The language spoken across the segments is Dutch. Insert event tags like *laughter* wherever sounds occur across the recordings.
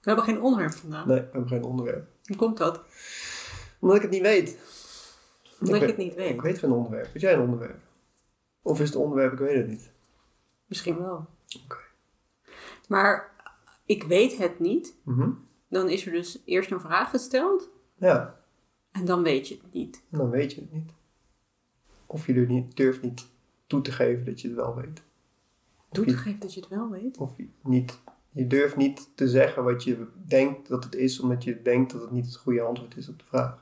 We hebben geen onderwerp vandaag. Nee, we hebben geen onderwerp. Hoe komt dat? Omdat ik het niet weet. Omdat Ik je het niet weet. Ik weet geen onderwerp. Weet jij een onderwerp? Of is het onderwerp, ik weet het niet. Misschien wel. Oké. Maar ik weet het niet. Mhm. Dan is er dus eerst een vraag gesteld. Ja, En dan weet je het niet. dan weet je het niet. Of je niet, durft niet toe te geven dat je het wel weet. Je- het geef dat je het wel weet. Of je, niet, je durft niet te zeggen wat je denkt dat het is, omdat je denkt dat het niet het goede antwoord is op de vraag.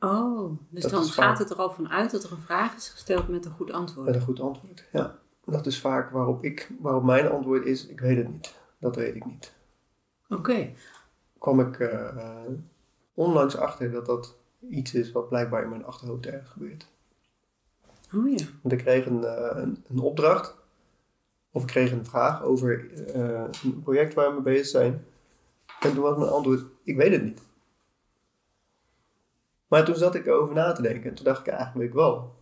Oh, dus Dat dan gaat vaak- het er al van uit dat er een vraag is gesteld met een goed antwoord. Met een goed antwoord. Ja, dat is vaak waarop, ik, waarop mijn antwoord is, ik weet het niet. Dat weet ik niet. Oké. kwam ik eh, eh, onlangs achter dat dat iets is wat blijkbaar in mijn achterhoofd ergens gebeurt. Oh ja. Want ik kreeg een, eh, een, een opdracht, of ik kreeg een vraag over eh, een project waar we mee bezig zijn. En toen was mijn antwoord, ik weet het niet. Maar toen zat ik erover na te denken en toen dacht ik eigenlijk wel.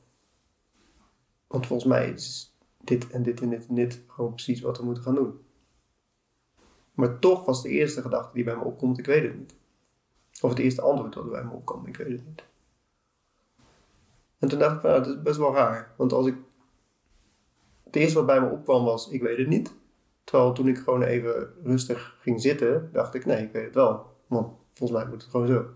Want volgens mij is dit en dit en dit en dit gewoon precies wat we moeten gaan doen. Maar toch was de eerste gedachte die bij me opkomt, ik weet het niet. Of het eerste antwoord dat bij me opkomt, ik weet het niet. En toen dacht ik van, nou, dat is best wel raar. Want als ik... Het eerste wat bij me opkwam was, ik weet het niet. Terwijl toen ik gewoon even rustig ging zitten, dacht ik, nee, ik weet het wel. Want volgens mij moet het gewoon zo.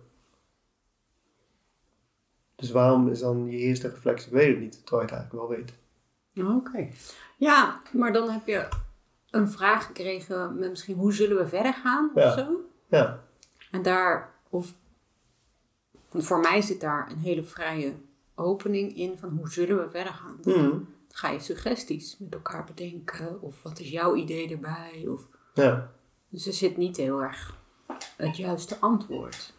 Dus waarom is dan je eerste reflex, ik weet het niet, terwijl je het eigenlijk wel weet. Oké. Ja, maar dan heb je een vraag gekregen met misschien hoe zullen we verder gaan of Ja. zo. Ja, En daar, of voor mij zit daar een hele vrije opening in van hoe zullen we verder gaan. Mhm. Ga je suggesties met elkaar bedenken of wat is jouw idee erbij. Of, ja. dus er zit niet heel erg het juiste antwoord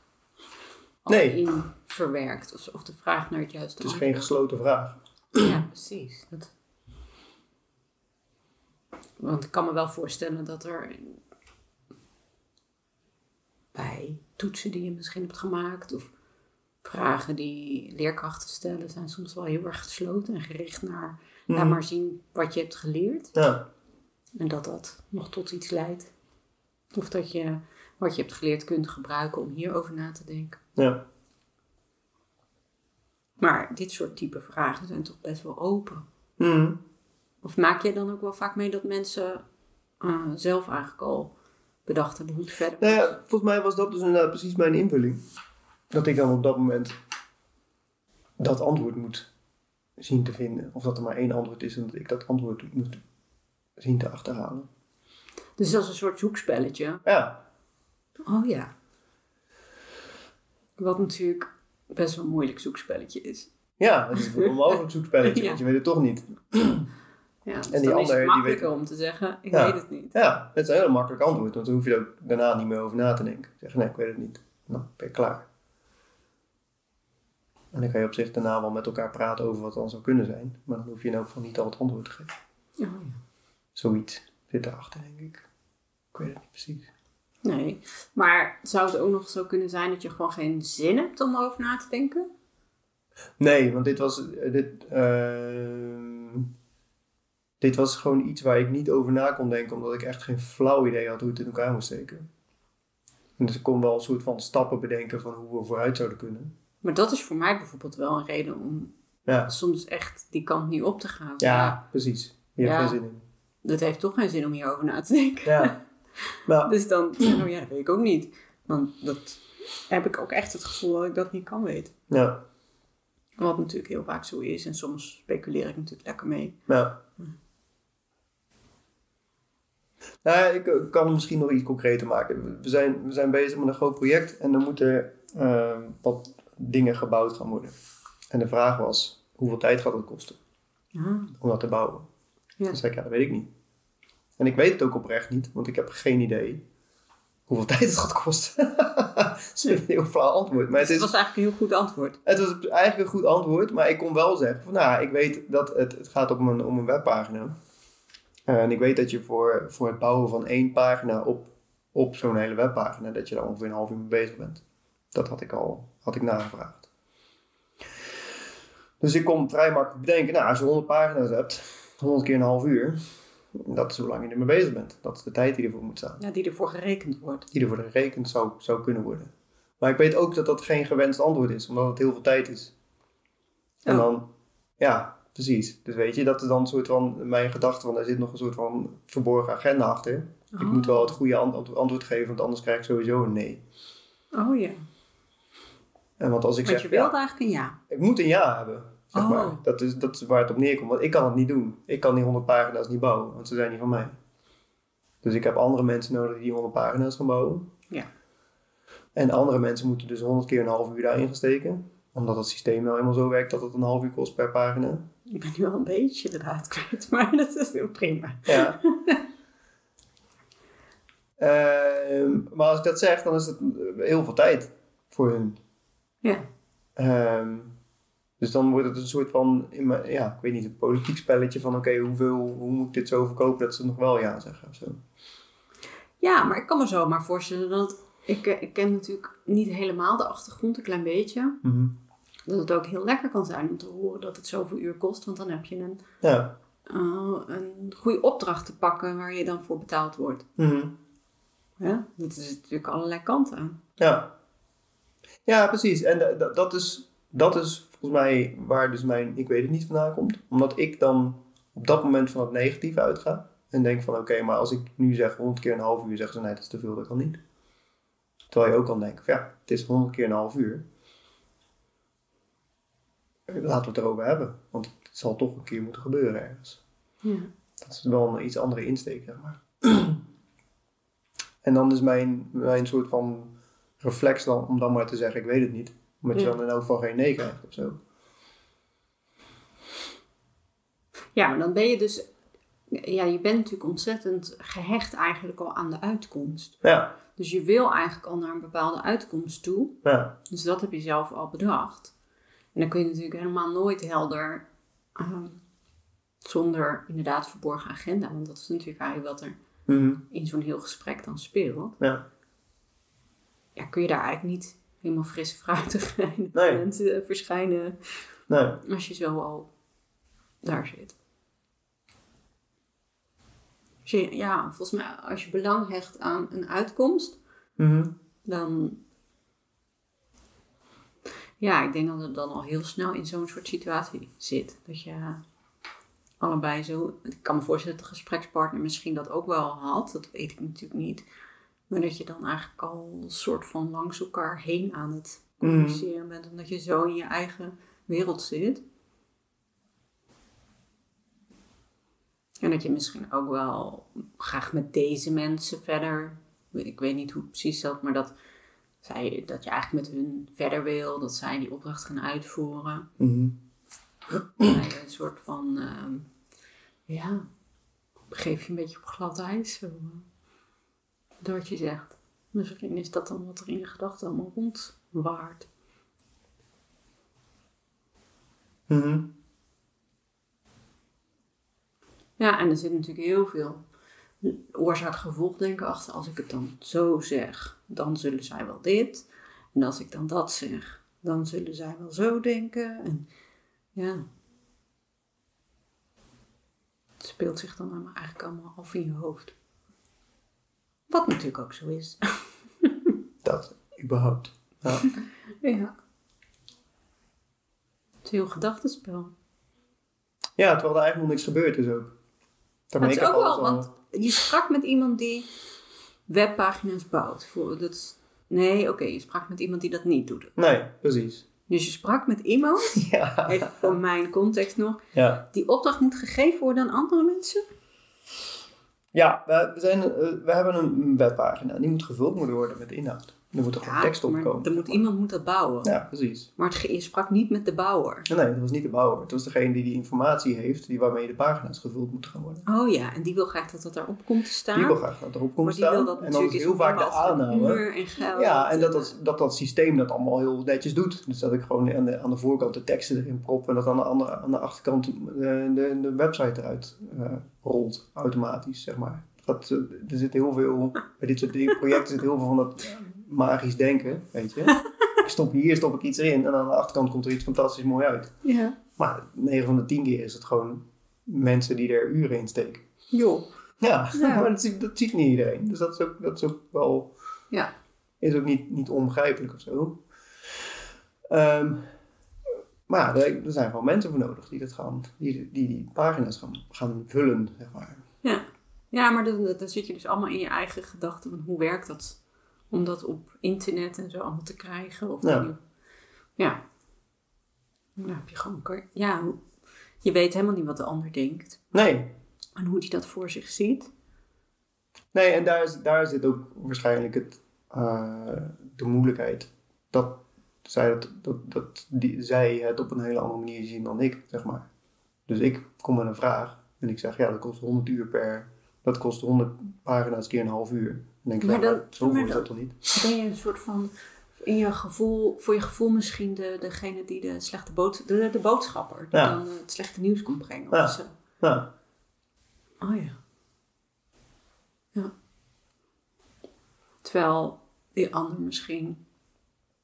Nee. in verwerkt. Of, of de vraag naar het juiste Het is antwoord. geen gesloten vraag. Ja, precies. Dat... Want ik kan me wel voorstellen dat er bij toetsen die je misschien hebt gemaakt of vragen die leerkrachten stellen, zijn soms wel heel erg gesloten en gericht naar laat maar zien wat je hebt geleerd. Ja, En dat dat nog tot iets leidt. Of dat je wat je hebt geleerd kunt gebruiken om hierover na te denken. ja. Maar dit soort type vragen zijn toch best wel open. Mhm. Of maak jij dan ook wel vaak mee dat mensen eh, zelf eigenlijk al bedacht hebben hoe het verder Nou ja, volgens mij was dat dus inderdaad precies mijn invulling. Dat ik dan op dat moment dat antwoord moet zien te vinden. Of dat er maar één antwoord is en dat ik dat antwoord moet zien te achterhalen. Dus dat is een soort zoekspelletje. Ja, Oh ja. Wat natuurlijk best wel een moeilijk zoekspelletje is. ja het is een onmogelijk zoekspelletje, *laughs* Ja. want je weet het toch niet. Ja, dus En die dan ander, is het makkelijker weet- om te zeggen, ik Ja. weet het niet. Ja, het is een heel makkelijk antwoord, want dan hoef je er ook daarna niet meer over na te denken. Zeggen, nee, ik weet het niet. Nou, ben je klaar. En dan kan je op zich daarna wel met elkaar praten over wat dan zou kunnen zijn. Maar dan hoef je in elk geval niet al het antwoord te geven. Oh, ja. Zoiets zit erachter, denk ik. Ik weet het niet precies. Nee, maar zou het ook nog zo kunnen zijn dat je gewoon geen zin hebt om erover na te denken? Nee, want dit was, eh, dit, ehm, dit was gewoon iets waar ik niet over na kon denken, omdat ik echt geen flauw idee had hoe het in elkaar moest steken. En dus ik kon wel een soort van stappen bedenken van hoe we vooruit zouden kunnen. Maar dat is voor mij bijvoorbeeld wel een reden om Ja, soms echt die kant niet op te gaan. ja precies. Hebt Ja. geen zin in. Dat heeft toch geen zin om hierover na te denken. Ja. *laughs* Maar, Dus dan, *clears throat* oh ja, dat weet ik ook niet. Want dat heb ik ook echt het gevoel dat ik dat niet kan weten. ja, Wat natuurlijk heel vaak zo is. En soms speculeer ik natuurlijk lekker mee. ja. Nou, ja, ik kan het misschien nog iets concreter maken. We zijn, we zijn bezig met een groot project en er moeten ehm, wat dingen gebouwd gaan worden. En de vraag was, hoeveel tijd gaat het kosten Ah, om dat te bouwen? Ja. Dan zei ik, ja, dat weet ik niet. En ik weet het ook oprecht niet, want ik heb geen idee hoeveel *laughs* tijd het gaat kosten. *laughs* dat is een heel flauw antwoord. Maar het, Dus is, het was eigenlijk een heel goed antwoord. het was eigenlijk een goed antwoord, maar ik kon wel zeggen van, nou, ik weet dat het, het gaat om een, om een webpagina. Eh, en ik weet dat je voor, voor het bouwen van één pagina op, op zo'n hele webpagina, dat je daar ongeveer een half uur mee bezig bent. Dat had ik al had ik nagevraagd. Dus ik kon vrij makkelijk bedenken, nou, als je 100 pagina's hebt, 100 keer een half uur, dat is hoe lang je ermee bezig bent. Dat is de tijd die ervoor moet staan. Ja, die ervoor gerekend wordt. Die ervoor gerekend zou, zou kunnen worden. Maar ik weet ook dat dat geen gewenst antwoord is, omdat het heel veel tijd is. En Oh. dan, ja, precies. Dus weet je, dat is dan een soort van mijn gedachte van, er zit nog een soort van verborgen agenda achter. Ik Oh. moet wel het goede ant- antwoord geven, want anders krijg ik sowieso een nee. Oh ja. En want als ik Want zeg, je wilde ja, eigenlijk een ja. ik moet een ja hebben, zeg Oh. maar. Dat is, dat is waar het op neerkomt, want ik kan het niet doen. Ik kan die 100 pagina's niet bouwen, want ze zijn niet van mij. Dus ik heb andere mensen nodig die die 100 pagina's gaan bouwen. Ja. En andere mensen moeten dus 100 keer een half uur daarin gaan steken. Omdat het systeem nou eenmaal zo werkt dat het een half uur kost per pagina. Ik ben nu wel een beetje de draad kwijt, *laughs* maar dat is heel prima. Ja. *laughs* Ehm, maar als ik dat zeg, dan is het heel veel tijd voor hun. Ja. Ehm, dus dan wordt het een soort van, ja, ik weet niet, een politiek spelletje van oké, hoeveel, hoe moet ik dit zo verkopen dat ze nog wel ja zeggen of zo. Ja, maar ik kan me zo maar voorstellen dat... Ik, eh, ik ken natuurlijk niet helemaal de achtergrond, een klein beetje. Dat het ook heel lekker kan zijn om te horen dat het zoveel uur kost. Want dan heb je een, Ja. eh, een goede opdracht te pakken waar je dan voor betaald wordt. Mhm. Ja? Dat is natuurlijk allerlei kanten aan. Ja. Ja, precies. En da- da- dat, is, dat is volgens mij waar dus mijn ik weet het niet vandaan komt. Omdat ik dan op dat moment van het negatieve uitga. En denk van oké, maar als ik nu zeg 100 keer een half uur, zeggen ze nee, dat is te veel, dat kan niet. Terwijl je ook kan denken van ja, het is 100 keer een half uur. Laten we het erover hebben. Want het zal toch een keer moeten gebeuren ergens. Ja. Dat is wel een iets andere insteek, zeg maar. *clears throat* en dan is mijn, mijn soort van reflex dan om dan maar te zeggen, ik weet het niet. Omdat je dan in elk geval geen nee krijgt of zo. ja, maar dan ben je dus... Ja, je bent natuurlijk ontzettend gehecht eigenlijk al aan de uitkomst. Ja, Dus je wil eigenlijk al naar een bepaalde uitkomst toe. ja, Dus dat heb je zelf al bedacht. En dan kun je natuurlijk helemaal nooit helder, ehm, zonder inderdaad verborgen agenda, want dat is natuurlijk eigenlijk wat er Mhm. in zo'n heel gesprek dan speelt. ja. Ja, kun je daar eigenlijk niet helemaal fris fruitig *laughs* Nee. eh, verschijnen Nee, als je zo al daar zit. Dus je- ja, volgens mij als je belang hecht aan een uitkomst, Mhm. dan. Ja, ik denk dat het dan al heel snel in zo'n soort situatie zit. Dat je allebei zo. Ik kan me voorstellen dat de gesprekspartner misschien dat ook wel had. Dat weet ik natuurlijk niet. Maar dat je dan eigenlijk al een soort van langs elkaar heen aan het communiceren bent. Omdat je zo in je eigen wereld zit. En dat je misschien ook wel graag met deze mensen verder. Ik weet niet hoe het precies zat, maar dat, zij, dat je eigenlijk met hun verder wil. Dat zij die opdracht gaan uitvoeren. Dat je een soort van. ehm, ja, begeef je een beetje op glad ijs. Zo, door wat je zegt. Misschien is dat dan wat er in je gedachten allemaal rondwaart. Mhm. Ja, en er zit natuurlijk heel veel oorzaak-gevolgdenken achter. Als ik het dan zo zeg, dan zullen zij wel dit. En als ik dan dat zeg, dan zullen zij wel zo denken. En ja, het speelt zich dan eigenlijk allemaal af in je hoofd. Wat natuurlijk ook zo is. *laughs* Dat, überhaupt. Ja. *laughs* ja. Het is heel gedachtenspel. ja, terwijl er eigenlijk nog niks gebeurd is ook. Maar Daarmee het ik is heb ook wel, want je sprak met iemand die webpagina's bouwt. Voor, dat is- nee, oké, je sprak met iemand die dat niet doet. Nee, precies. Dus je sprak met iemand, *laughs* Ja. even voor mijn context nog, Ja. die opdracht moet gegeven worden aan andere mensen. Ja, we, zijn, eh, we hebben een webpagina. Die moet gevuld moeten worden met inhoud. Er moet er gewoon tekst op maar komen. er moet, iemand moet dat bouwen. Ja, precies. Maar het, je sprak niet met de bouwer. Nee, dat was niet de bouwer. Het was degene die die informatie heeft, die waarmee de pagina's gevuld moeten gaan worden. Oh ja, en die wil graag dat dat daarop komt te staan. Die wil graag dat erop komt maar die staan. wil dat en dan is heel vaak de aanname. en geld. Ja, en dat dat, dat dat systeem dat allemaal heel netjes doet. Dus dat ik gewoon aan de, aan de voorkant de teksten erin prop en dat aan de, andere, aan de achterkant de, de, de website eruit eh, rolt, automatisch, zeg maar. Dat, eh, er zit heel veel, bij dit soort projecten zit heel veel van dat magisch denken, weet je. *laughs* Ik stop hier, stop ik iets erin en aan de achterkant komt er iets fantastisch mooi uit. Ja. Maar 9 van de 10 keer is het gewoon mensen die er uren in steken. Joh. Ja, Ja. *laughs* maar dat, ziet- dat ziet niet iedereen. Dus dat is ook, dat is ook wel... Ja. Is ook niet, niet onbegrijpelijk of zo. Ehm, maar ja, er, er zijn wel mensen voor nodig die dat gaan... Die die, die pagina's gaan, gaan vullen, zeg maar. Ja, ja maar dan, dan zit je dus allemaal in je eigen gedachten. Van hoe werkt dat? Om dat op internet en zo allemaal te krijgen. Of Ja. ja. Dan heb je gewoon... Ja, je weet helemaal niet wat de ander denkt. Nee, En hoe die dat voor zich ziet. nee en daar, is, daar zit ook waarschijnlijk het, eh, de moeilijkheid. Dat, zij, dat, dat, dat die, zij het op een hele andere manier zien dan ik, zeg maar. Dus ik kom met een vraag en ik zeg, ja, dat kost 100 uur per... Dat kost 100 pagina's keer een half uur. Denk ik, Maar dan- maar dan- dat toch niet? Ben je een soort van... In je gevoel, voor je gevoel misschien de, degene die de slechte bood, de, de boodschapper. Die Ja. dan het slechte nieuws komt brengen. Ja. Of zo. Ja. Oh ja. Ja. Terwijl die ander misschien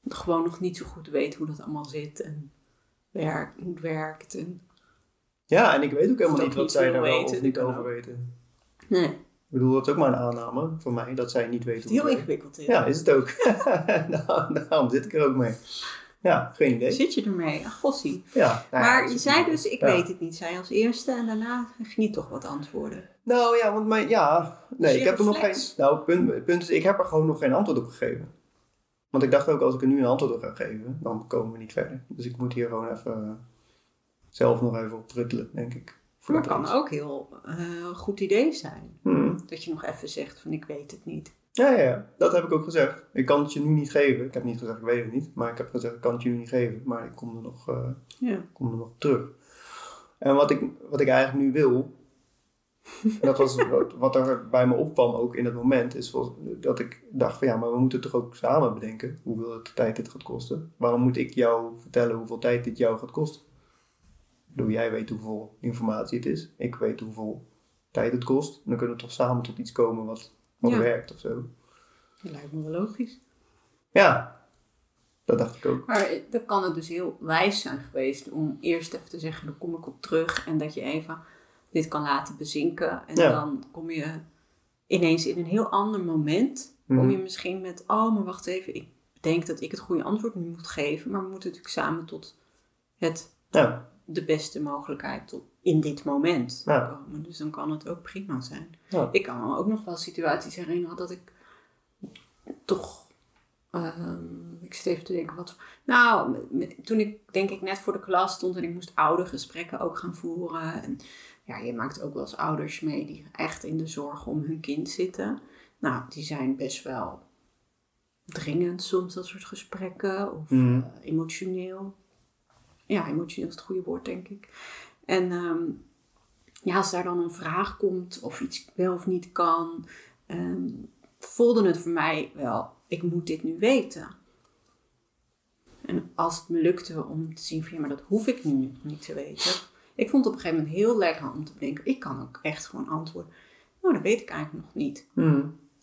gewoon nog niet zo goed weet hoe dat allemaal zit en werkt, hoe het werkt. En... Ja, en ik weet ook helemaal niet wat zij daar wel weten, of niet over weten. Nee, bedoel, dat is ook maar een aanname van mij, dat zij niet het weten is hoe heel het werkt. ingewikkeld. Is. Ja, is het ook. *laughs* Nou, Daarom zit ik er ook mee. Ja, geen idee. Zit je ermee? Ach, gossie. Ja, nou ja, maar je zei dus, ik ja. weet het niet, zei als eerste en daarna ging je toch wat antwoorden. Nou ja, want mijn, ja, nee, je ik heb er nog geen, nou het punt, het punt is, ik heb er gewoon nog geen antwoord op gegeven. Want ik dacht ook, als ik er nu een antwoord op ga geven, dan komen we niet verder. Dus ik moet hier gewoon even eh, zelf nog even op pruttelen, denk ik. Maar het kan ook heel eh, goed idee zijn. Hmm. Dat je nog even zegt van ik weet het niet. Ja, ja, dat heb ik ook gezegd. Ik kan het je nu niet geven. Ik heb niet gezegd, ik weet het niet. Maar ik heb gezegd, ik kan het je nu niet geven. Maar ik kom er nog, eh, Ja. kom er nog terug. En wat ik, wat ik eigenlijk nu wil... *laughs* dat was wat, wat er bij me opkwam ook in het moment... is dat ik dacht van ja, maar we moeten toch ook samen bedenken... hoeveel tijd dit gaat kosten. Waarom moet ik jou vertellen hoeveel tijd dit jou gaat kosten? Bedoel, jij weet hoeveel informatie het is. Ik weet hoeveel tijd het kost. Dan kunnen we toch samen tot iets komen wat, wat Ja. werkt of zo. Dat lijkt me wel logisch. Ja, dat dacht ik ook. Maar dan kan het dus heel wijs zijn geweest om eerst even te zeggen, dan kom ik op terug. En dat je even dit kan laten bezinken. En Ja. dan kom je ineens in een heel ander moment. Kom Mhm. je misschien met, oh maar wacht even, ik denk dat ik het goede antwoord nu moet geven. Maar we moeten natuurlijk samen tot het, Ja, de beste mogelijkheid tot in dit moment Ja. komen. Dus dan kan het ook prima zijn. Ja. Ik kan me ook nog wel situaties herinneren dat ik toch Ehm, ik zit even te denken wat. Nou, met- toen ik denk ik net voor de klas stond en ik moest oudergesprekken ook gaan voeren. En ja, je maakt ook wel eens ouders mee die echt in de zorg om hun kind zitten. Nou, die zijn best wel dringend soms, dat soort gesprekken. Of Mhm. eh, emotioneel. Ja, emotioneel is het goede woord, denk ik. En ehm, ja, als daar dan een vraag komt of iets wel of niet kan, ehm, voelde het voor mij wel, ik moet dit nu weten. En als het me lukte om te zien van ja, maar dat hoef ik nu niet te weten. Ik vond het op een gegeven moment heel lekker om te denken, ik kan ook echt gewoon antwoorden. Nou, dat weet ik eigenlijk nog niet.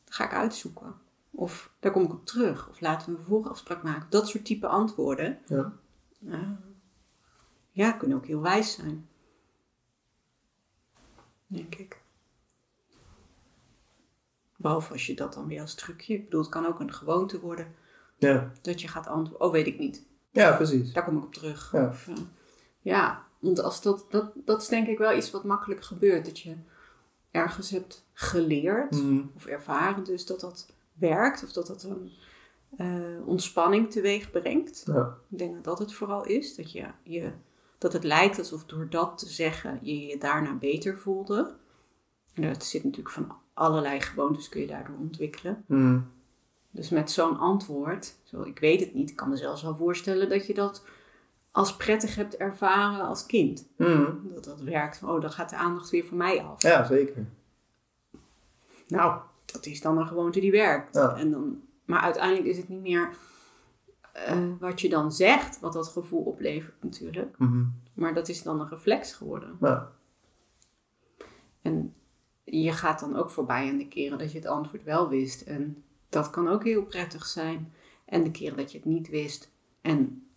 Dat ga ik uitzoeken. Of daar kom ik op terug. Of laten we een vervolgafspraak maken. Dat soort type antwoorden. ja. eh, ja, kunnen ook heel wijs zijn. Denk ik. Behalve als je dat dan weer als trucje. Ik bedoel, het kan ook een gewoonte worden. Ja. Dat je gaat antwoorden. Oh, weet ik niet. ja, precies. Daar kom ik op terug. Ja. Of, eh, ja, want als dat, dat, dat is denk ik wel iets wat makkelijk gebeurt. Dat je ergens hebt geleerd Mhm. of ervaren dus dat dat werkt. Of dat dat een eh, ontspanning teweeg brengt. Ja. Ik denk dat dat het vooral is. Dat, je, je, dat het lijkt alsof door dat te zeggen je je daarna beter voelde. En het zit natuurlijk van allerlei gewoontes kun je daardoor ontwikkelen. Mm. Dus met zo'n antwoord, zo ik weet het niet, ik kan me zelfs wel voorstellen dat je dat als prettig hebt ervaren als kind. Mm. Dat dat werkt van, oh, dan gaat de aandacht weer van mij af. Ja, zeker. Nou, dat is dan een gewoonte die werkt. Ja. En dan, maar uiteindelijk is het niet meer eh, wat je dan zegt, wat dat gevoel oplevert natuurlijk. Mhm. Maar dat is dan een reflex geworden. Ja. En je gaat dan ook voorbij aan de keren dat je het antwoord wel wist. En dat kan ook heel prettig zijn. En de keren dat je het niet wist. En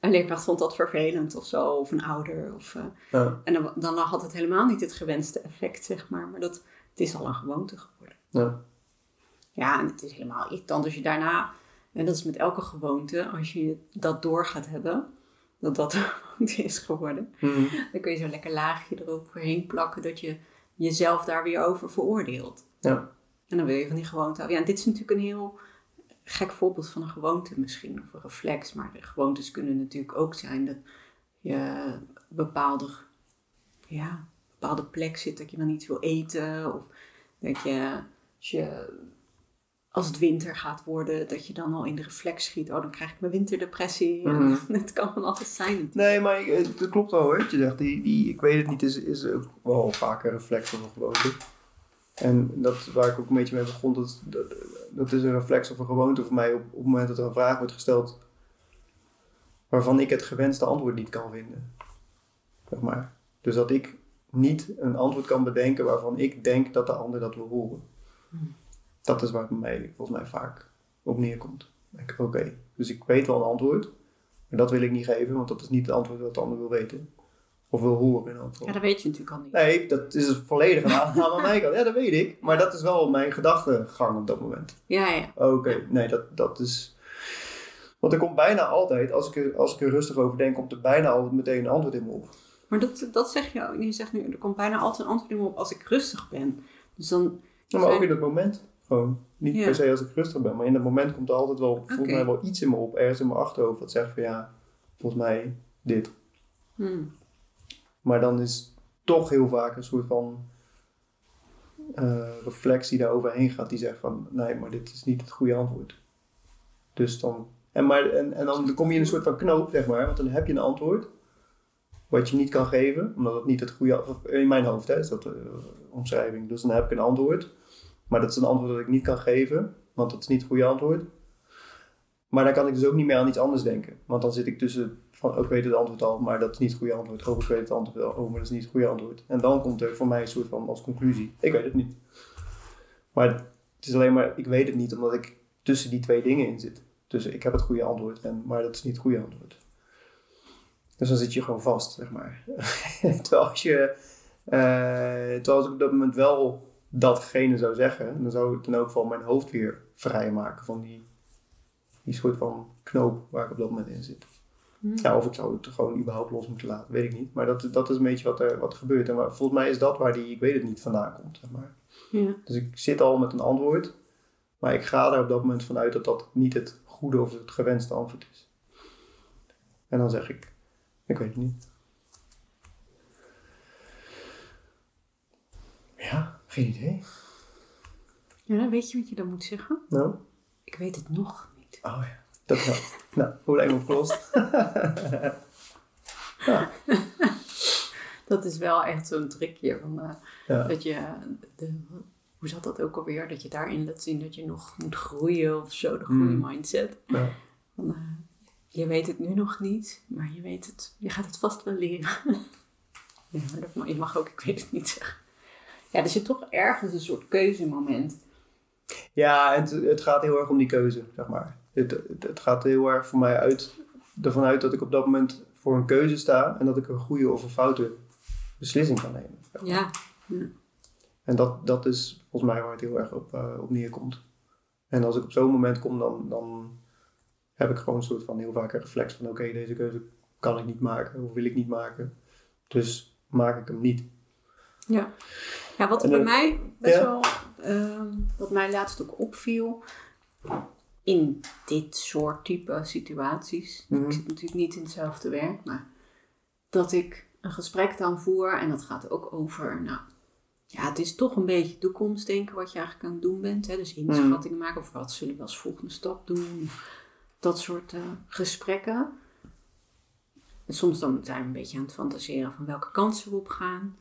een leerkracht vond dat vervelend of zo. Of een ouder. Of, eh, Ja. en dan, dan had het helemaal niet het gewenste effect, zeg maar. Maar dat, het is al een gewoonte geworden. Ja. Ja, en het is helemaal irritant als je daarna... En dat is met elke gewoonte. Als je dat door gaat hebben. Dat dat *laughs* gewoonte is geworden. Mhm. Dan kun je zo'n lekker laagje eroverheen plakken. Dat je jezelf daar weer over veroordeelt. Ja. En dan wil je van die gewoonte. Ja, en dit is natuurlijk een heel gek voorbeeld van een gewoonte misschien. Of een reflex. Maar de gewoontes kunnen natuurlijk ook zijn dat je bepaalde, ja, bepaalde plek zit. Dat je dan niet wil eten. Of dat je als, je als het winter gaat worden, dat je dan al in de reflex schiet. Oh, dan krijg ik mijn winterdepressie. Mhm. *laughs* Het kan van alles zijn natuurlijk. Nee, maar het klopt wel hoor. Je zegt, die, die, ik weet het niet, is, is ook wel vaak een reflex van een gewoonte. En dat waar ik ook een beetje mee begon, dat, dat, dat is een reflex of een gewoonte voor mij op, op het moment dat er een vraag wordt gesteld waarvan ik het gewenste antwoord niet kan vinden. Zeg maar. Dus dat ik niet een antwoord kan bedenken waarvan ik denk dat de ander dat wil horen. Dat is waar het mij volgens mij vaak op neerkomt. Oké, dus ik weet wel een antwoord, maar dat wil ik niet geven, want dat is niet het antwoord wat de ander wil weten. Of wil horen in geval. Ja, dat weet je natuurlijk al niet. Nee, dat is volledig een aanname aan *laughs* mijn kant. Ja, dat weet ik. Maar dat is wel mijn gedachtegang op dat moment. Ja, ja. Oké, nee, dat, dat is... Want er komt bijna altijd, als ik, er, als ik er rustig over denk, komt er bijna altijd meteen een antwoord in me op. Maar dat, dat zeg je ook. Je zegt nu, er komt bijna altijd een antwoord in me op als ik rustig ben. Dus dan... Ja, maar ook in dat moment. Gewoon. Niet Ja. per se als ik rustig ben, maar in dat moment komt er altijd wel, volgens mij wel iets in me op, ergens in mijn achterhoofd, dat zegt van ja, volgens mij dit. Hmm. Maar dan is toch heel vaak een soort van eh, reflectie daar overheen gaat die zegt van nee, maar dit is niet het goede antwoord. Dus dan, en, maar, en, en dan kom je in een soort van knoop, zeg maar, want dan heb je een antwoord wat je niet kan geven, omdat het niet het goede, in mijn hoofd hè, is dat de omschrijving. Dus dan heb ik een antwoord, maar dat is een antwoord dat ik niet kan geven, want dat is niet het goede antwoord. Maar dan kan ik dus ook niet meer aan iets anders denken. Want dan zit ik tussen van, oh, ik weet het antwoord al, maar dat is niet het goede antwoord. Oh, ik weet het antwoord wel, oh, maar dat is niet het goede antwoord. En dan komt er voor mij een soort van als conclusie, ik weet het niet. Maar het is alleen maar, ik weet het niet, omdat ik tussen die twee dingen in zit. Dus ik heb het goede antwoord, en, maar dat is niet het goede antwoord. Dus dan zit je gewoon vast, zeg maar. *laughs* terwijl als je, eh, terwijl als ik op dat moment wel datgene zou zeggen, dan zou ik dan ook van mijn hoofd weer vrijmaken van die, die soort van knoop waar ik op dat moment in zit. Hmm. Ja, of ik zou het gewoon überhaupt los moeten laten, weet ik niet. Maar dat, dat is een beetje wat er, wat er gebeurt. En waar- volgens mij is dat waar die, ik weet het niet, vandaan komt. Zeg maar. Ja. Dus ik zit al met een antwoord, maar ik ga er op dat moment vanuit dat dat niet het goede of het gewenste antwoord is. En dan zeg ik, ik weet het niet. Ja, geen idee. ja, weet je wat je dan moet zeggen. Nou, Ik weet het nog niet. oh ja, dat helpt. *laughs* nou, probleem opgelost. *laughs* Dat is wel echt zo'n trickje. Van, eh, Ja. Dat je, de, hoe zat dat ook alweer? Dat je daarin laat zien dat je nog moet groeien of zo. De groeimindset. Ja. Van, eh, je weet het nu nog niet, maar je weet het. Je gaat het vast wel leren. *laughs* ja, maar dat mag, je mag ook, ik weet het niet zeggen. Ja, er zit toch ergens een soort keuzemoment. Ja, het, het gaat heel erg om die keuze, zeg maar. Het, het, het gaat heel erg voor mij uit, ervan uit dat ik op dat moment voor een keuze sta en dat ik een goede of een foute beslissing kan nemen. zeg maar. Ja. En dat, dat is volgens mij waar het heel erg op, eh, op neerkomt. En als ik op zo'n moment kom, dan, dan heb ik gewoon een soort van heel vaak een reflex van oké, deze keuze kan ik niet maken of wil ik niet maken. Dus maak ik hem niet. Ja, ja wat bij mij best ja. wel, ehm, wat mij laatst ook opviel, in dit soort type situaties, Mhm. ik zit natuurlijk niet in hetzelfde werk, maar dat ik een gesprek dan voer en dat gaat ook over, nou, ja, het is toch een beetje toekomstdenken wat je eigenlijk aan het doen bent. Hè? Dus inschattingen maken of wat zullen we als volgende stap doen. Dat soort eh, gesprekken. En soms dan zijn we een beetje aan het fantaseren van welke kansen we op gaan.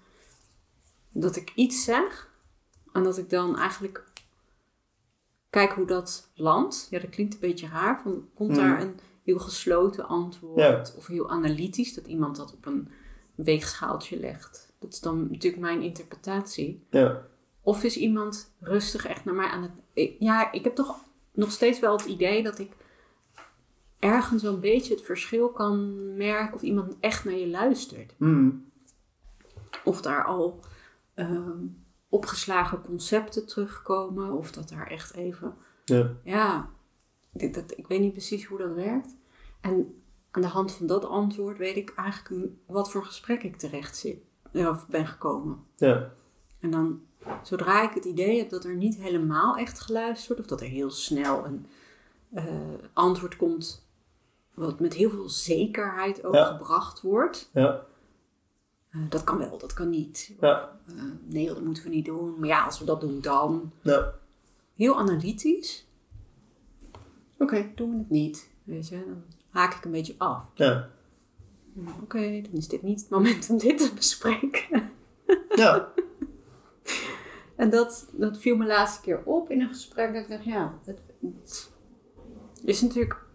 Dat ik iets zeg en dat ik dan eigenlijk kijk hoe dat landt. Ja, dat klinkt een beetje raar. Van, komt daar Mhm. een heel gesloten antwoord Ja. of heel analytisch, dat iemand dat op een weegschaaltje legt. Dat is dan natuurlijk mijn interpretatie. Ja. Of is iemand rustig echt naar mij aan het... Ja, ik heb toch nog steeds wel het idee dat ik ergens wel een beetje het verschil kan merken of iemand echt naar je luistert. Mm. Of daar al ehm, opgeslagen concepten terugkomen. Of dat daar echt even... Ja. Ja, dit, dat, ik weet niet precies hoe dat werkt. En aan de hand van dat antwoord weet ik eigenlijk wat voor gesprek ik terecht zit, of ben gekomen. Ja. En dan, zodra ik het idee heb dat er niet helemaal echt geluisterd wordt, of dat er heel snel een eh, antwoord komt wat met heel veel zekerheid ook Ja. gebracht wordt. Ja. Eh, dat kan wel, dat kan niet. Ja. Eh, nee, dat moeten we niet doen. Maar ja, als we dat doen, dan. Ja. Heel analytisch. Oké, doen we het niet. Weet je, dan haak ik een beetje af. Ja. Oké, dan is dit niet het moment om dit te bespreken. Ja. *laughs* En dat, dat viel me laatste keer op in een gesprek. Dat ik dacht, ja, het, het is natuurlijk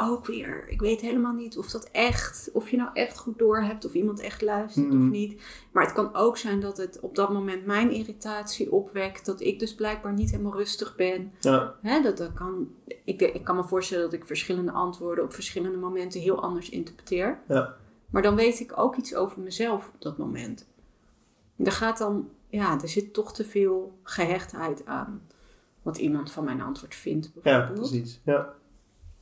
ook weer... Ik weet helemaal niet of dat echt... Of je nou echt goed door hebt of iemand echt luistert of niet. Maar het kan ook zijn dat het op dat moment mijn irritatie opwekt. Dat ik dus blijkbaar niet helemaal rustig ben. Ja. Hè, dat, dat kan, ik, ik kan me voorstellen dat ik verschillende antwoorden op verschillende momenten heel anders interpreteer. Ja. Maar dan weet ik ook iets over mezelf op dat moment. Er gaat dan, ja, er zit toch te veel gehechtheid aan wat iemand van mijn antwoord vindt. Ja, Bijvoorbeeld. precies. Ja.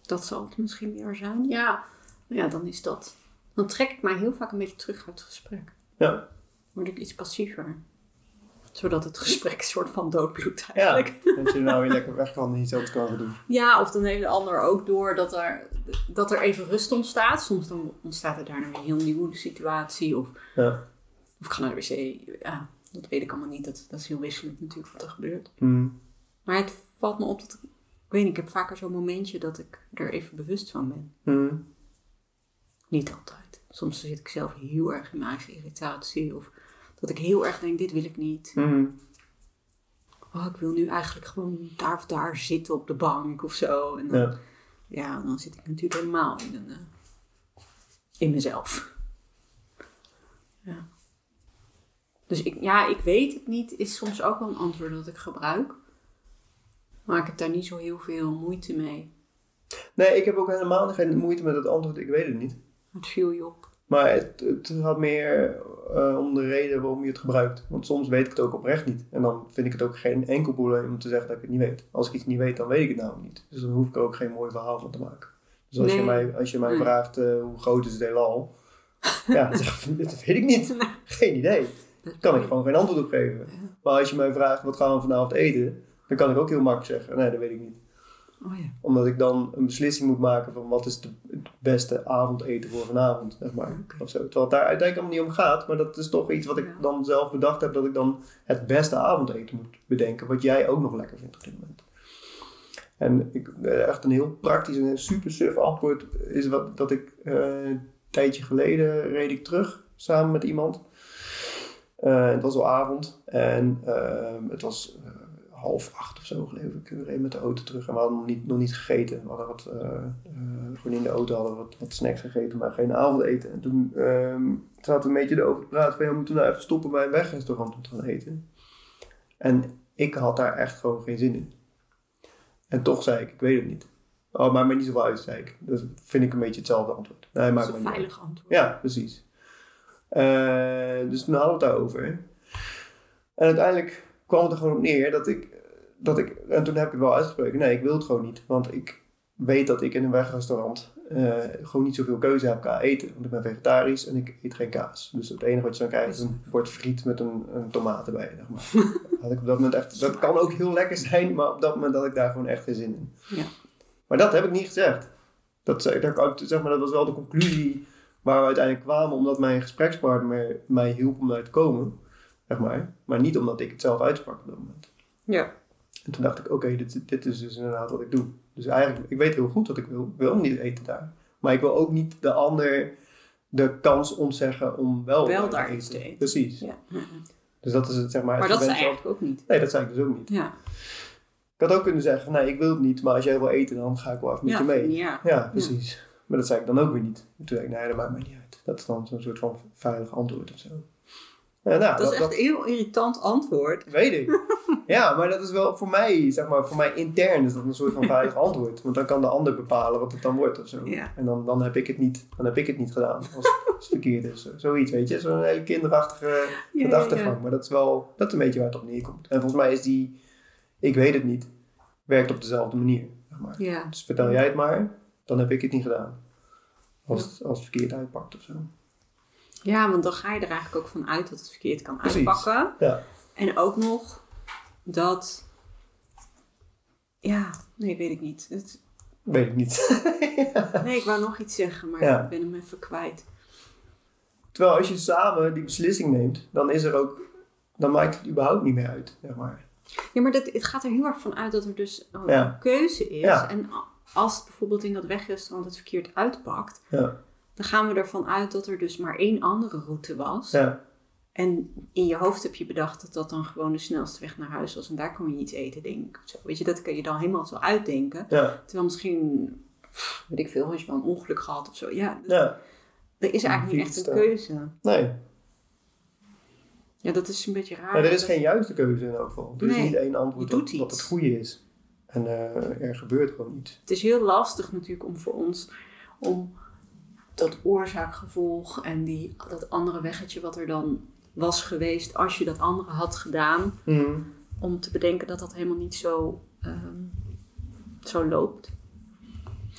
Dat zal het misschien meer zijn. Ja, ja, dan is dat. Dan trek ik mij heel vaak een beetje terug uit het gesprek. Ja. Word ik iets passiever. Zodat het gesprek een soort van doodbloedt Ja. eigenlijk. Dat je nou weer lekker weg kan en iets anders kan gaan doen. Ja, of dan heeft de ander ook door dat er, dat er even rust ontstaat. Soms dan ontstaat er daarna weer een heel nieuwe situatie. Of, Ja. of ik ga naar de wc. Ja, dat weet ik allemaal niet. Dat, dat is heel wisselend natuurlijk wat er gebeurt. Mm. Maar het valt me op dat weet niet, ik heb vaker zo'n momentje dat ik er even bewust van ben. Mm. Niet altijd. Soms zit ik zelf heel erg in mijn eigen irritatie. Of dat ik heel erg denk, dit wil ik niet. Mm. Oh, ik wil nu eigenlijk gewoon daar of daar zitten op de bank of zo. En dan, Ja. ja, dan zit ik natuurlijk helemaal in, een, eh, in mezelf. Ja. Dus ik, ja, ik weet het niet, is soms ook wel een antwoord dat ik gebruik. Maar ik heb daar niet zo heel veel moeite mee. Nee, ik heb ook helemaal geen moeite met het antwoord. Ik weet het niet. Het viel je op. Maar het, het gaat meer eh, om de reden waarom je het gebruikt. Want soms weet ik het ook oprecht niet. En dan vind ik het ook geen enkel probleem om te zeggen dat ik het niet weet. Als ik iets niet weet, dan weet ik het nou niet. Dus dan hoef ik er ook geen mooi verhaal van te maken. Dus als je mij, als je mij Nee. vraagt eh, hoe groot is het heelal, ja, dan zeg ik, *laughs* dat weet ik niet. Geen idee. Daar kan ik gewoon geen antwoord op geven. Maar als je mij vraagt wat gaan we vanavond eten, dan kan ik ook heel makkelijk zeggen, nee, dat weet ik niet. Oh ja. Omdat ik dan een beslissing moet maken van wat is de, het beste avondeten voor vanavond, zeg maar. Oké. Of zo. Terwijl het daar uiteindelijk allemaal niet om gaat, maar dat is toch iets wat ik Ja. dan zelf bedacht heb, dat ik dan het beste avondeten moet bedenken, wat jij ook nog lekker vindt op dit moment. En ik, eh, echt een heel praktisch en super suf antwoord is wat, dat ik eh, een tijdje geleden reed ik terug samen met iemand. Eh, het was al avond en ehm, het was half acht of zo geloof ik. We reden met de auto terug en we hadden nog niet, nog niet gegeten. We hadden wat, eh, gewoon in de auto hadden we wat, wat snacks gegeten, maar geen avondeten. En toen ehm, zaten we een beetje erover te praten van ja, moeten we nou even stoppen bij een wegrestaurant om te gaan eten. En ik had daar echt gewoon geen zin in. En toch zei ik, ik weet het niet. Oh, maakt me niet zoveel uit, zei ik. Dat vind ik een beetje hetzelfde antwoord. Nee, Dat is een uit. veilig antwoord. Ja, precies. Eh, dus toen hadden we het daarover. En uiteindelijk kwam het er gewoon op neer dat ik, dat ik... En toen heb ik wel uitgesproken. Nee, ik wil het gewoon niet. Want ik weet dat ik in een wegrestaurant eh, gewoon niet zoveel keuze heb qua eten. Want ik ben vegetarisch en ik eet geen kaas. Dus het enige wat je dan krijgt is een bord friet met een, een tomaat erbij. Zeg maar. *laughs* Had ik op dat moment echt... Dat kan ook heel lekker zijn, maar op dat moment had ik daar gewoon echt geen zin in. Ja. Maar dat heb ik niet gezegd. Dat, dat, ook- zeg maar, dat was wel de conclusie waar we uiteindelijk kwamen, omdat mijn gesprekspartner mij hielp om daar te komen. Zeg maar. Maar niet omdat ik het zelf uitsprak op dat moment. Ja. En toen dacht ik, oké, dit, dit is dus inderdaad wat ik doe. Dus eigenlijk, ik weet heel goed wat ik wil. Ik wil niet eten daar. Maar ik wil ook niet de ander de kans ontzeggen om wel, Wel daar iets te eten. Precies. ja. Dus dat is het, zeg maar. Maar dat zei eigenlijk ook niet. Nee, dat zei ik dus ook niet. Ja. Ik had ook kunnen zeggen, nee, ik wil het niet, maar als jij wil eten, dan ga ik wel even met Ja, je mee. ja. Ja, precies. Maar dat zei ik dan ook weer niet. Toen zei ik, nee, dat maakt mij niet uit. Dat is dan zo'n soort van veilig antwoord of zo. Ja, nou, Dat is echt een heel irritant antwoord. weet ik. *laughs* ja, maar dat is wel voor mij, zeg maar, voor mij intern is dat een soort van veilig *laughs* antwoord. Want dan kan de ander bepalen wat het dan wordt of zo. Ja. En dan, dan, heb ik het niet, dan heb ik het niet gedaan als, als het verkeerd is. Zoiets, weet je. Zo'n hele kinderachtige Ja, gedachtegang. ja. Maar dat is wel, dat is een beetje waar het op neerkomt. En volgens mij is die, ik weet het niet, werkt op dezelfde manier. Zeg maar. Ja. Dus vertel jij het maar, dan heb ik het niet gedaan. Als, het, als het verkeerd uitpakt of zo. Ja, want dan ga je er eigenlijk ook van uit dat het verkeerd kan Precies. uitpakken. Ja. En ook nog dat... Ja, nee, weet ik niet. Het- Weet ik niet. *laughs* Nee, ik wou nog iets zeggen, maar Ja. ik ben hem even kwijt. Terwijl als je samen die beslissing neemt, dan is er ook, dan maakt het überhaupt niet meer uit, zeg maar. Ja, maar dat, het gaat er heel erg van uit dat er dus een Ja. keuze is. En als het bijvoorbeeld in dat wegrestaurant het verkeerd uitpakt, Ja, dan gaan we ervan uit dat er dus maar één andere route was. ja, En in je hoofd heb je bedacht dat dat dan gewoon de snelste weg naar huis was. En daar kon je iets eten, denk ik. Zo, weet je, dat kan je dan helemaal zo uitdenken. ja, Terwijl misschien, weet ik veel, als je wel een ongeluk gehad of zo. Ja, dus ja. er is eigenlijk niet echt een keuze. Nee, Ja, dat is een beetje raar. maar er is geen juiste keuze in elk geval. Er is niet één antwoord dat, dat iets. het goede is. En eh, er gebeurt gewoon iets. Het is heel lastig natuurlijk om voor ons om dat oorzaak-gevolg en die, dat andere weggetje wat er dan was geweest als je dat andere had gedaan, Mhm. om te bedenken dat dat helemaal niet zo, ehm, zo loopt.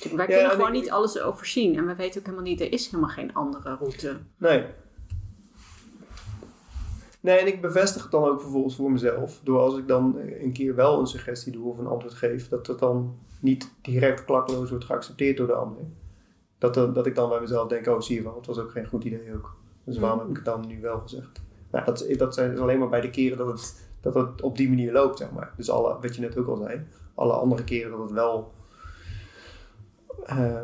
Wij Ja, kunnen en gewoon ik- niet alles overzien en we weten ook helemaal niet, er is helemaal geen andere route. Nee. Nee, en ik bevestig het dan ook vervolgens voor mezelf. Door als ik dan een keer wel een suggestie doe of een antwoord geef, dat het dan niet direct klakloos wordt geaccepteerd door de ander. Dat, dat ik dan bij mezelf denk, oh zie je wel, het was ook geen goed idee ook. Dus waarom heb ik het dan nu wel gezegd? Nou, dat, dat zijn dus alleen maar bij de keren dat het, dat het op die manier loopt, zeg maar. Dus alle, wat je net ook al zei, alle andere keren dat het wel eh,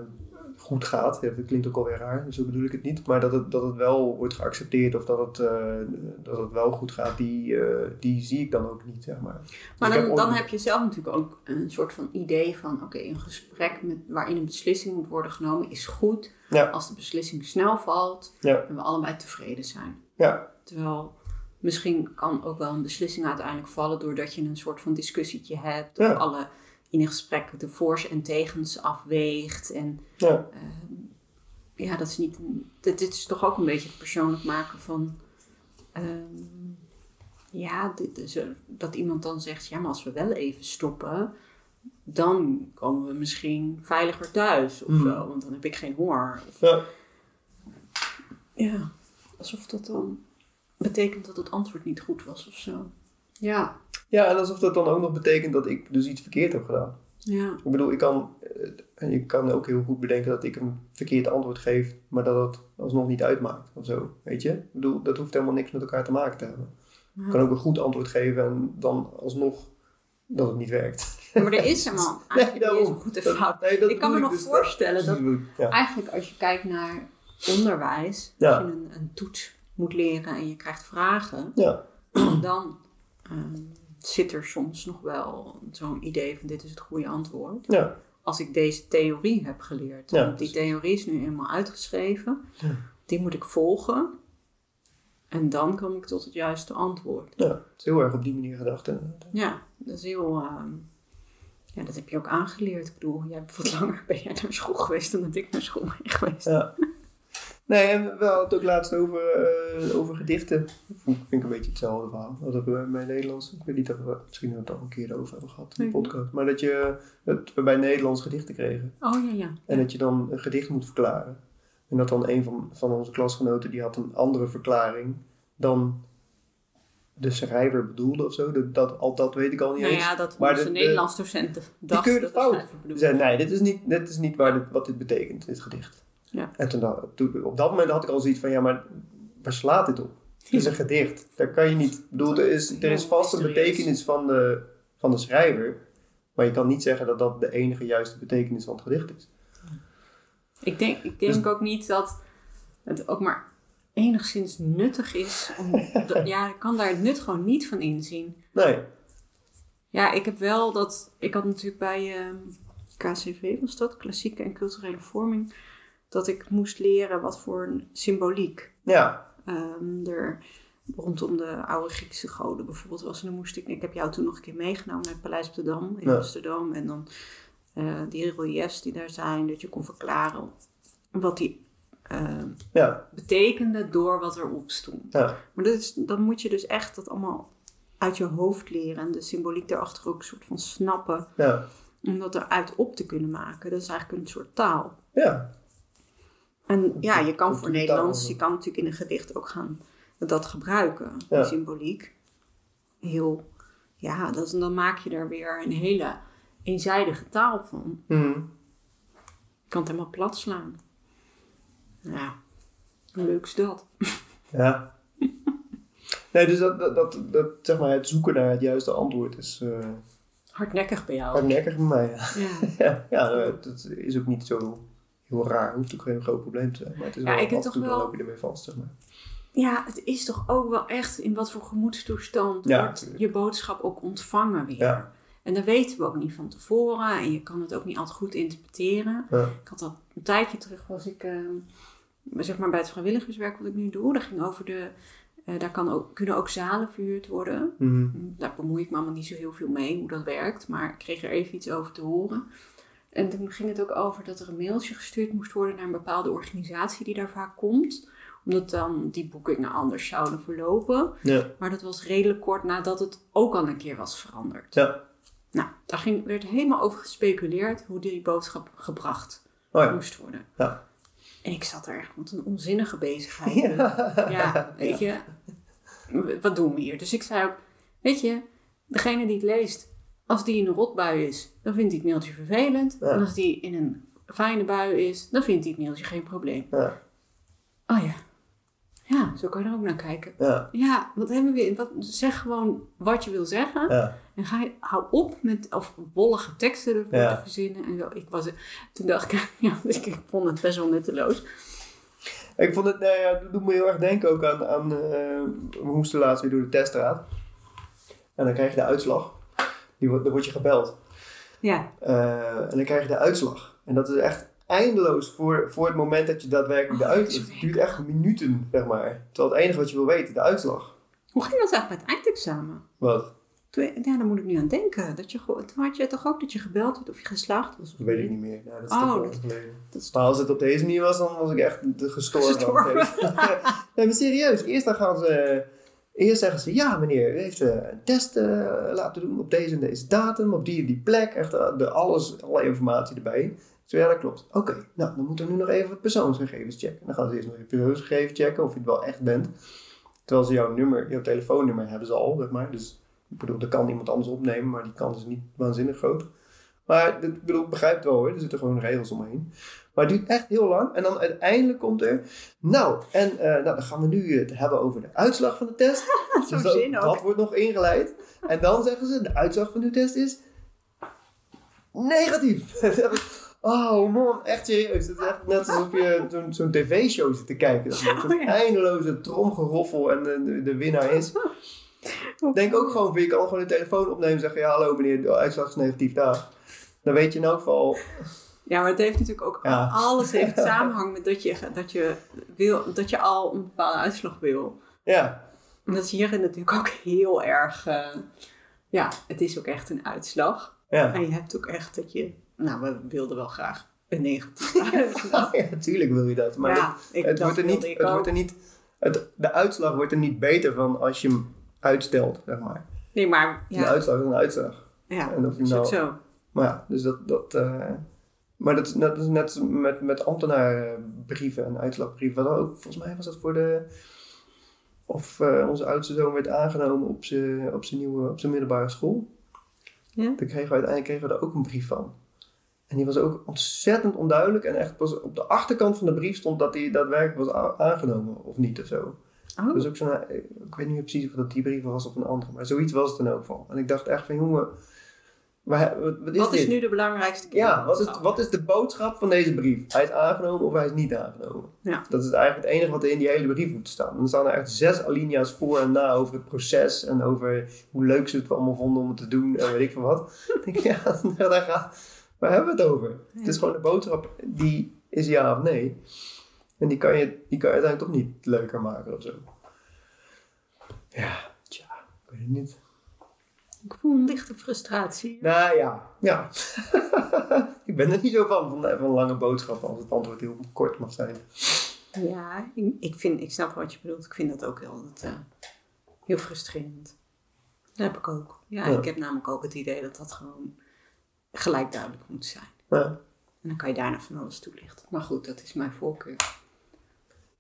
goed gaat. Ja, dat klinkt ook alweer raar, zo bedoel ik het niet. Maar dat het, dat het wel wordt geaccepteerd of dat het, eh, dat het wel goed gaat, die, eh, die zie ik dan ook niet, zeg maar. Dus Maar dan, heb dan heb je zelf natuurlijk ook een soort van idee van, oké, een gesprek met, waarin een beslissing moet worden genomen is goed Ja, als de beslissing snel valt ja, en we allebei tevreden zijn. ja, Terwijl misschien kan ook wel een beslissing uiteindelijk vallen doordat je een soort van discussietje hebt. Of alle in een gesprek de voor's en tegens afweegt. En ja, ja, dat is niet. Dit, dit is toch ook een beetje het persoonlijk maken van. ehm, ja, dit is er- dat iemand dan zegt: ja, maar als we wel even stoppen, dan komen we misschien veiliger thuis of zo, want dan heb ik geen honger. Of, ja. ja, alsof dat dan betekent dat het antwoord niet goed was of zo. Ja, Ja, en alsof dat dan ook nog betekent dat ik dus iets verkeerd heb gedaan. ja, Ik bedoel, ik kan, eh, en je kan ook heel goed bedenken dat ik een verkeerd antwoord geef, maar dat het alsnog niet uitmaakt of zo. Weet je? Ik bedoel, dat hoeft helemaal niks met elkaar te maken te hebben. Ik kan ook een goed antwoord geven en dan alsnog dat het niet werkt. maar er is helemaal *laughs* eigenlijk een daarom. goed en Dat- fout. nee, dat Ik kan me nog dus, voorstellen dat eigenlijk als je kijkt naar onderwijs, als je een, een toets moet leren en je krijgt vragen, Ja. dan ehm, zit er soms nog wel zo'n idee van dit is het goede antwoord. Ja. Als ik deze theorie heb geleerd, Ja, want die theorie is nu eenmaal uitgeschreven, Ja. die moet ik volgen en dan kom ik tot het juiste antwoord. ja, het is heel erg op die manier gedacht. inderdaad. Ja, dat is heel. ehm, ja, dat heb je ook aangeleerd. Ik bedoel, jij hebt wat langer ben jij naar school geweest dan dat ik naar school ben geweest. Ja. Nee, en we hadden het ook laatst over, eh, over gedichten. Dat vind ik een beetje hetzelfde verhaal. Dat hebben we bij Nederlands, ik weet niet of we misschien het al een keer over hebben gehad in de Nee. podcast. Maar dat, je, dat we bij Nederlands gedichten kregen. Oh ja, ja. En dat je dan een gedicht moet verklaren. En dat dan een van, van onze klasgenoten, die had een andere verklaring dan de schrijver bedoelde of zo. Dat, dat, al dat weet ik al niet Nou eens. ja, dat Maar onze de- de- Nederlands docenten Die dachten keurde dat de fout. Ze zei, nee, dit is niet, dit is niet waar dit, wat dit betekent, dit gedicht. Ja. En toen, op dat moment had ik al zoiets van, ja, maar waar slaat dit op? Het is een gedicht. Daar kan je niet... Bedoel, er is, er is vast een betekenis van de, van de schrijver. Maar je kan niet zeggen dat dat de enige juiste betekenis van het gedicht is. Ik denk, ik denk Dus- ook niet dat het ook maar enigszins nuttig is. Om, *laughs* ja, ik kan daar het nut gewoon niet van inzien. Nee. Ja, ik heb wel dat... Ik had natuurlijk bij ehm, KCV, was dat? Klassieke en culturele vorming. Dat ik moest leren wat voor een symboliek Ja. ehm, er rondom de oude Griekse goden bijvoorbeeld was. En dan moest ik... Ik heb jou toen nog een keer meegenomen naar het Paleis op de Dam in Ja. Amsterdam. En dan eh, die reliefs die daar zijn. Dat je kon verklaren wat die... ehm, Ja. betekende door wat erop stond. Ja. Maar dat is, dan moet je dus echt dat allemaal uit je hoofd leren. En de symboliek daarachter ook een soort van snappen. Ja. Om dat eruit op te kunnen maken. Dat is eigenlijk een soort taal. Ja. En ja, je kan voor. Nederlands, je kan natuurlijk in een gedicht ook gaan dat gebruiken. Ja. Symboliek. Heel, ja, dat, dan maak je er weer een hele eenzijdige taal van. Mhm. Je kan het helemaal plat slaan. Ja, hoe leuk is dat? Ja. *laughs* Nee, dus dat, dat, dat, dat, zeg maar, het zoeken naar het juiste antwoord is eh Hardnekkig bij jou. hardnekkig bij mij. Ja, Ja. *laughs* ja, ja dat is ook niet zo heel raar. Hoeft ook geen groot probleem te zijn. Maar het is Ja, wel ik af en toe toch dan wel- loop je ermee vast, zeg maar. Ja, het is toch ook wel echt in wat voor gemoedstoestand Ja, wordt je boodschap ook ontvangen weer. Ja. En dat weten we ook niet van tevoren en je kan het ook niet altijd goed interpreteren. Ja. Ik had al een tijdje terug was ik ehm, zeg maar bij het vrijwilligerswerk wat ik nu doe. Dat ging over de, eh, daar kan ook, kunnen ook zalen verhuurd worden. Mhm. Daar bemoei ik me allemaal niet zo heel veel mee hoe dat werkt, maar ik kreeg er even iets over te horen. En toen ging het ook over dat er een mailtje gestuurd moest worden naar een bepaalde organisatie die daar vaak komt. Omdat dan die boekingen anders zouden verlopen. Ja. Maar dat was redelijk kort nadat het ook al een keer was veranderd. Ja. Nou, daar ging, werd helemaal over gespeculeerd hoe die boodschap gebracht Oh ja. moest worden. Ja. En ik zat er echt, wat een onzinnige bezigheid. Ja. Ja, weet je, wat doen we hier? Dus ik zei ook, weet je, degene die het leest, als die in een rotbui is, dan vindt hij het mailtje vervelend. Ja. En als die in een fijne bui is, dan vindt hij het mailtje geen probleem. Ja. Oh ja, ja, zo kan je er ook naar kijken. Ja. Ja, wat hebben we? Wat, zeg gewoon wat je wil zeggen. Ja. En ga je, hou op met of wollige teksten ervoor Ja. te verzinnen. En zo. Ik was, toen dacht ik, *laughs* ja, ik, ik vond het best wel nutteloos. Ik vond het, nou ja, dat doet me heel erg denken ook aan, aan eh, we moesten laatst weer door de teststraat. En dan krijg je de uitslag. Die, dan word je gebeld. Ja, Eh, en dan krijg je de uitslag. En dat is echt eindeloos voor, voor het moment dat je daadwerkelijk de Oh, dat uitslag... Het duurt echt minuten, zeg maar. Terwijl het enige wat je wil weten, de uitslag. hoe ging dat eigenlijk met het eindexamen? Wat? Toen, ja, daar moet ik nu aan denken. Dat je, toen had je toch ook dat je gebeld werd of je geslaagd was? Of Dat weet ik niet meer. Nou, dat is Oh, dat- is Maar als het op deze manier was, dan was ik echt de- gestorven. Gestorven. *laughs* nee, maar serieus. Eerst dan gaan ze... Eerst zeggen ze, ja meneer, u heeft eh, een test eh, laten doen op deze en deze datum, op die en die plek. Echt eh, de, alles, alle informatie erbij. Zei, ja dat klopt. Oké, nou dan moeten we nu nog even persoonsgegevens checken. Dan gaan ze eerst nog je persoonsgegevens checken of je het wel echt bent. Terwijl ze jouw nummer, jouw telefoonnummer hebben ze al, zeg maar. Dus ik bedoel, dat kan iemand anders opnemen, maar die kans is niet waanzinnig groot. Maar ik bedoel, begrijp het wel hoor, er zitten gewoon regels omheen. Maar het duurt echt heel lang. En dan uiteindelijk komt er, nou, en eh, nou, dan gaan we nu het hebben over de uitslag van de test. *laughs* Zo'n dat, zin ook. dat wordt nog ingeleid. En dan zeggen ze, de uitslag van uw test is negatief. *laughs* oh man, echt serieus. Het is echt net alsof je zo'n tv-show zit te kijken. Dat Oh, ja. eindeloze tromgeroffel en de, de, winnaar is. *laughs* Denk ook gewoon, je kan gewoon de telefoon opnemen en zeggen, ja hallo meneer, de uitslag is negatief, daar. Dan weet je in elk geval, Ja, maar het heeft natuurlijk ook Ja. alles heeft *laughs* samenhang met dat je, dat, je wil, dat je al een bepaalde uitslag wil. ja, En dat is hierin natuurlijk ook heel erg. eh, ja, het is ook echt een uitslag. ja. En je hebt ook echt dat je. Nou, we wilden wel graag een negatieve *laughs* uitslag. Ja, natuurlijk wil je dat. Maar ja, ik, het, dat wordt er niet, het ook. wordt er niet, het, de uitslag wordt er niet beter van als je hem uitstelt, zeg maar. Nee, maar ja, uitslag is een uitslag. ja En of je nou, zo. Maar ja, dus dat, dat eh, maar dat is net, met, met ambtenarenbrieven en uitslagbrieven. Wat ook, volgens mij was dat voor de, of eh, onze oudste zoon werd aangenomen op zijn op zijn nieuwe, op zijn middelbare school. Ja? Toen kregen we uiteindelijk kregen we daar ook een brief van. En die was ook ontzettend onduidelijk. En echt pas op de achterkant van de brief stond dat hij daadwerkelijk was aangenomen of niet of zo. Oh. Dus ook zo'n, eh, ik weet niet meer precies of dat die brief was of een andere, maar zoiets was het in elk geval. En ik dacht echt van, jongen, wat, wat is Wat dit? is nu de belangrijkste Ja, wat is, wat is de boodschap van deze brief? Hij is aangenomen of hij is niet aangenomen? Ja. Dat is eigenlijk het enige wat er in die hele brief moet staan. Dan staan er echt zes alinea's voor en na over het proces en over hoe leuk ze het allemaal vonden om het te doen en weet ik veel wat. *laughs* Dan denk ik, ja, *laughs* daar gaat, waar hebben we het over? Het is gewoon de boodschap, die is ja of nee. En die kan je, die kan je uiteindelijk toch niet leuker maken of zo. Ja, tja, ik weet het niet. Ik voel een lichte frustratie. Nou ja, ja. *laughs* ik ben er niet zo van, van, van lange boodschappen als het antwoord heel kort mag zijn. Ja, ik, ik, vind, ik snap wat je bedoelt. Ik vind dat ook heel, dat, eh, heel frustrerend. Dat heb ik ook. Ja, Ja. ik heb namelijk ook het idee dat dat gewoon gelijk duidelijk moet zijn. Ja. En dan kan je daarna van alles toelichten. Maar goed, dat is mijn voorkeur.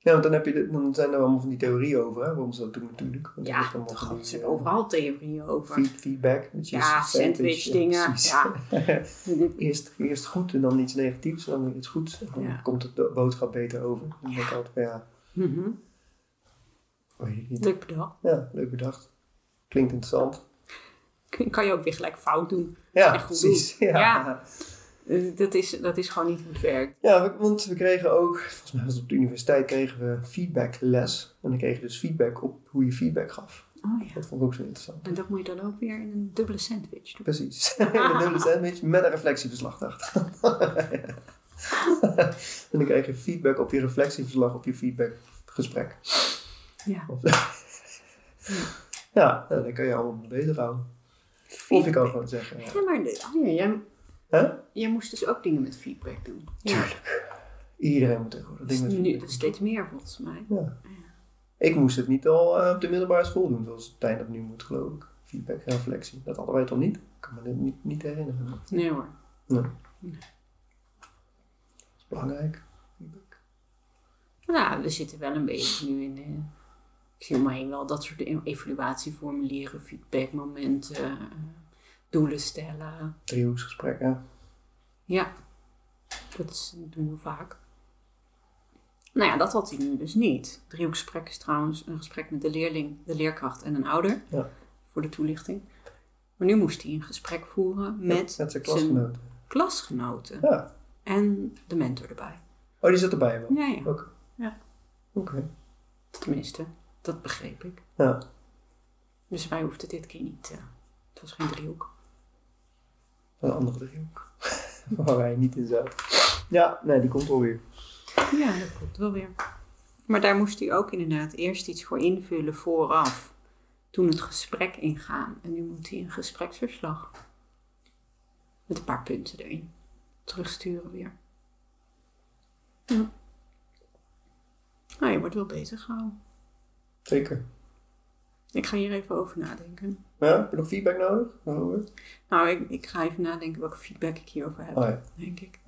Ja, want dan, heb je de- dan zijn er allemaal van die theorieën over, hè, waarom ze dat doen natuurlijk. Want Ja, er toch, er zijn eh, overal theorieën over. feed- feedback. je Ja, sandwich- sandwich ja, dingen. precies. Ja. eerst, eerst goed en dan iets negatiefs en dan weer iets goeds. Dan Ja. komt de boodschap beter over. Dan denk ik altijd van ja, Mhm. weet ik niet. Leuk bedacht. Ja, leuk bedacht. Klinkt interessant. Kan je ook weer gelijk fout doen. Ja, precies. doen. *laughs* Ja. Dat is, dat is gewoon niet hoe het werkt. Ja, we- want we kregen ook, volgens mij was het op de universiteit, kregen we feedbackles. En dan kreeg je dus feedback op hoe je feedback gaf. Oh ja. Dat vond ik ook zo interessant. En dat moet je dan ook weer in een dubbele sandwich doen. Precies. *laughs* een dubbele sandwich met een reflectieverslag erachter. *laughs* en dan krijg je feedback op je reflectieverslag op je feedbackgesprek. Ja. *laughs* Ja, nou, dan kan je allemaal bezighouden. Of je kan gewoon zeggen, ja. Ja, maar oh ja, jij, Hè? jij moest dus ook dingen met feedback doen. Ja. Iedereen moet tegenwoordig Dat dat is ding met nu feedback dat is steeds meer volgens mij. Ja. Ik moest het niet al eh, op de middelbare school doen, zoals Tijn dat nu moet, geloof ik. Feedback reflectie. Dat hadden wij toch niet? Ik kan me dit niet, niet herinneren. Nee hoor. Nee. Nee. Dat is belangrijk. Feedback. Nou, we zitten wel een beetje nu in. eh, ik zie om me heen wel dat soort evaluatieformulieren, feedbackmomenten, doelen stellen. Driehoeksgesprekken. Ja, dat doen we vaak. Nou ja, dat had hij nu dus niet. Driehoekgesprek is trouwens een gesprek met de leerling, de leerkracht en een ouder. Ja. Voor de toelichting. Maar nu moest hij een gesprek voeren met, Met zijn klasgenoten. klasgenoten. Ja. En de mentor erbij. Oh, die zat erbij wel. Ja, ja. Oké. Ja. Tenminste, dat begreep ik. Ja. Dus wij hoefden dit keer niet. eh, het was geen driehoek. Een andere driehoek. *laughs* Waar wij niet in zaten. Ja, nee, die komt alweer. Ja, dat klopt wel weer. Maar daar moest hij ook inderdaad eerst iets voor invullen vooraf. Toen het gesprek ingaan. En nu moet hij een gespreksverslag. Met een paar punten erin. Terugsturen weer. Ja. Nou, je wordt wel bezig gehouden. Zeker. Ik ga hier even over nadenken. Ja, heb je nog feedback nodig? Nou, ik, ik ga even nadenken welke feedback ik hierover heb. Oh ja. Denk ik.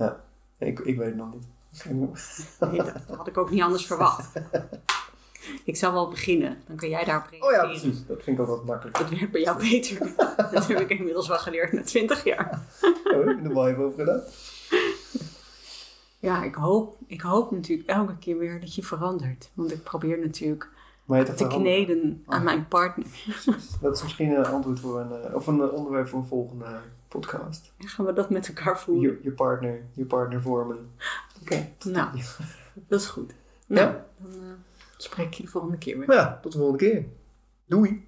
Ik, ik weet het nog niet. *laughs* Nee, dat had ik ook niet anders verwacht. Ik zal wel beginnen. Dan kan jij daarop Oh reageren. ja, precies. Dat vind ik ook wat makkelijk. Dat werkt bij jou beter. *laughs* Dat heb ik inmiddels wel geleerd na 20 jaar. Oh, heb je er wel even over gedaan? Ja, ik hoop, ik hoop natuurlijk elke keer weer dat je verandert. Want ik probeer natuurlijk te kneden aan Ah. mijn partner. Dat is misschien een antwoord voor een, eh, of een onderwerp voor een volgende podcast. En gaan we dat met elkaar voeren? Je, je partner, je partner vormen. Oké, nou, dat is goed. Nou, Ja. dan eh, spreek je de volgende keer weer. Ja, tot de volgende keer. Doei!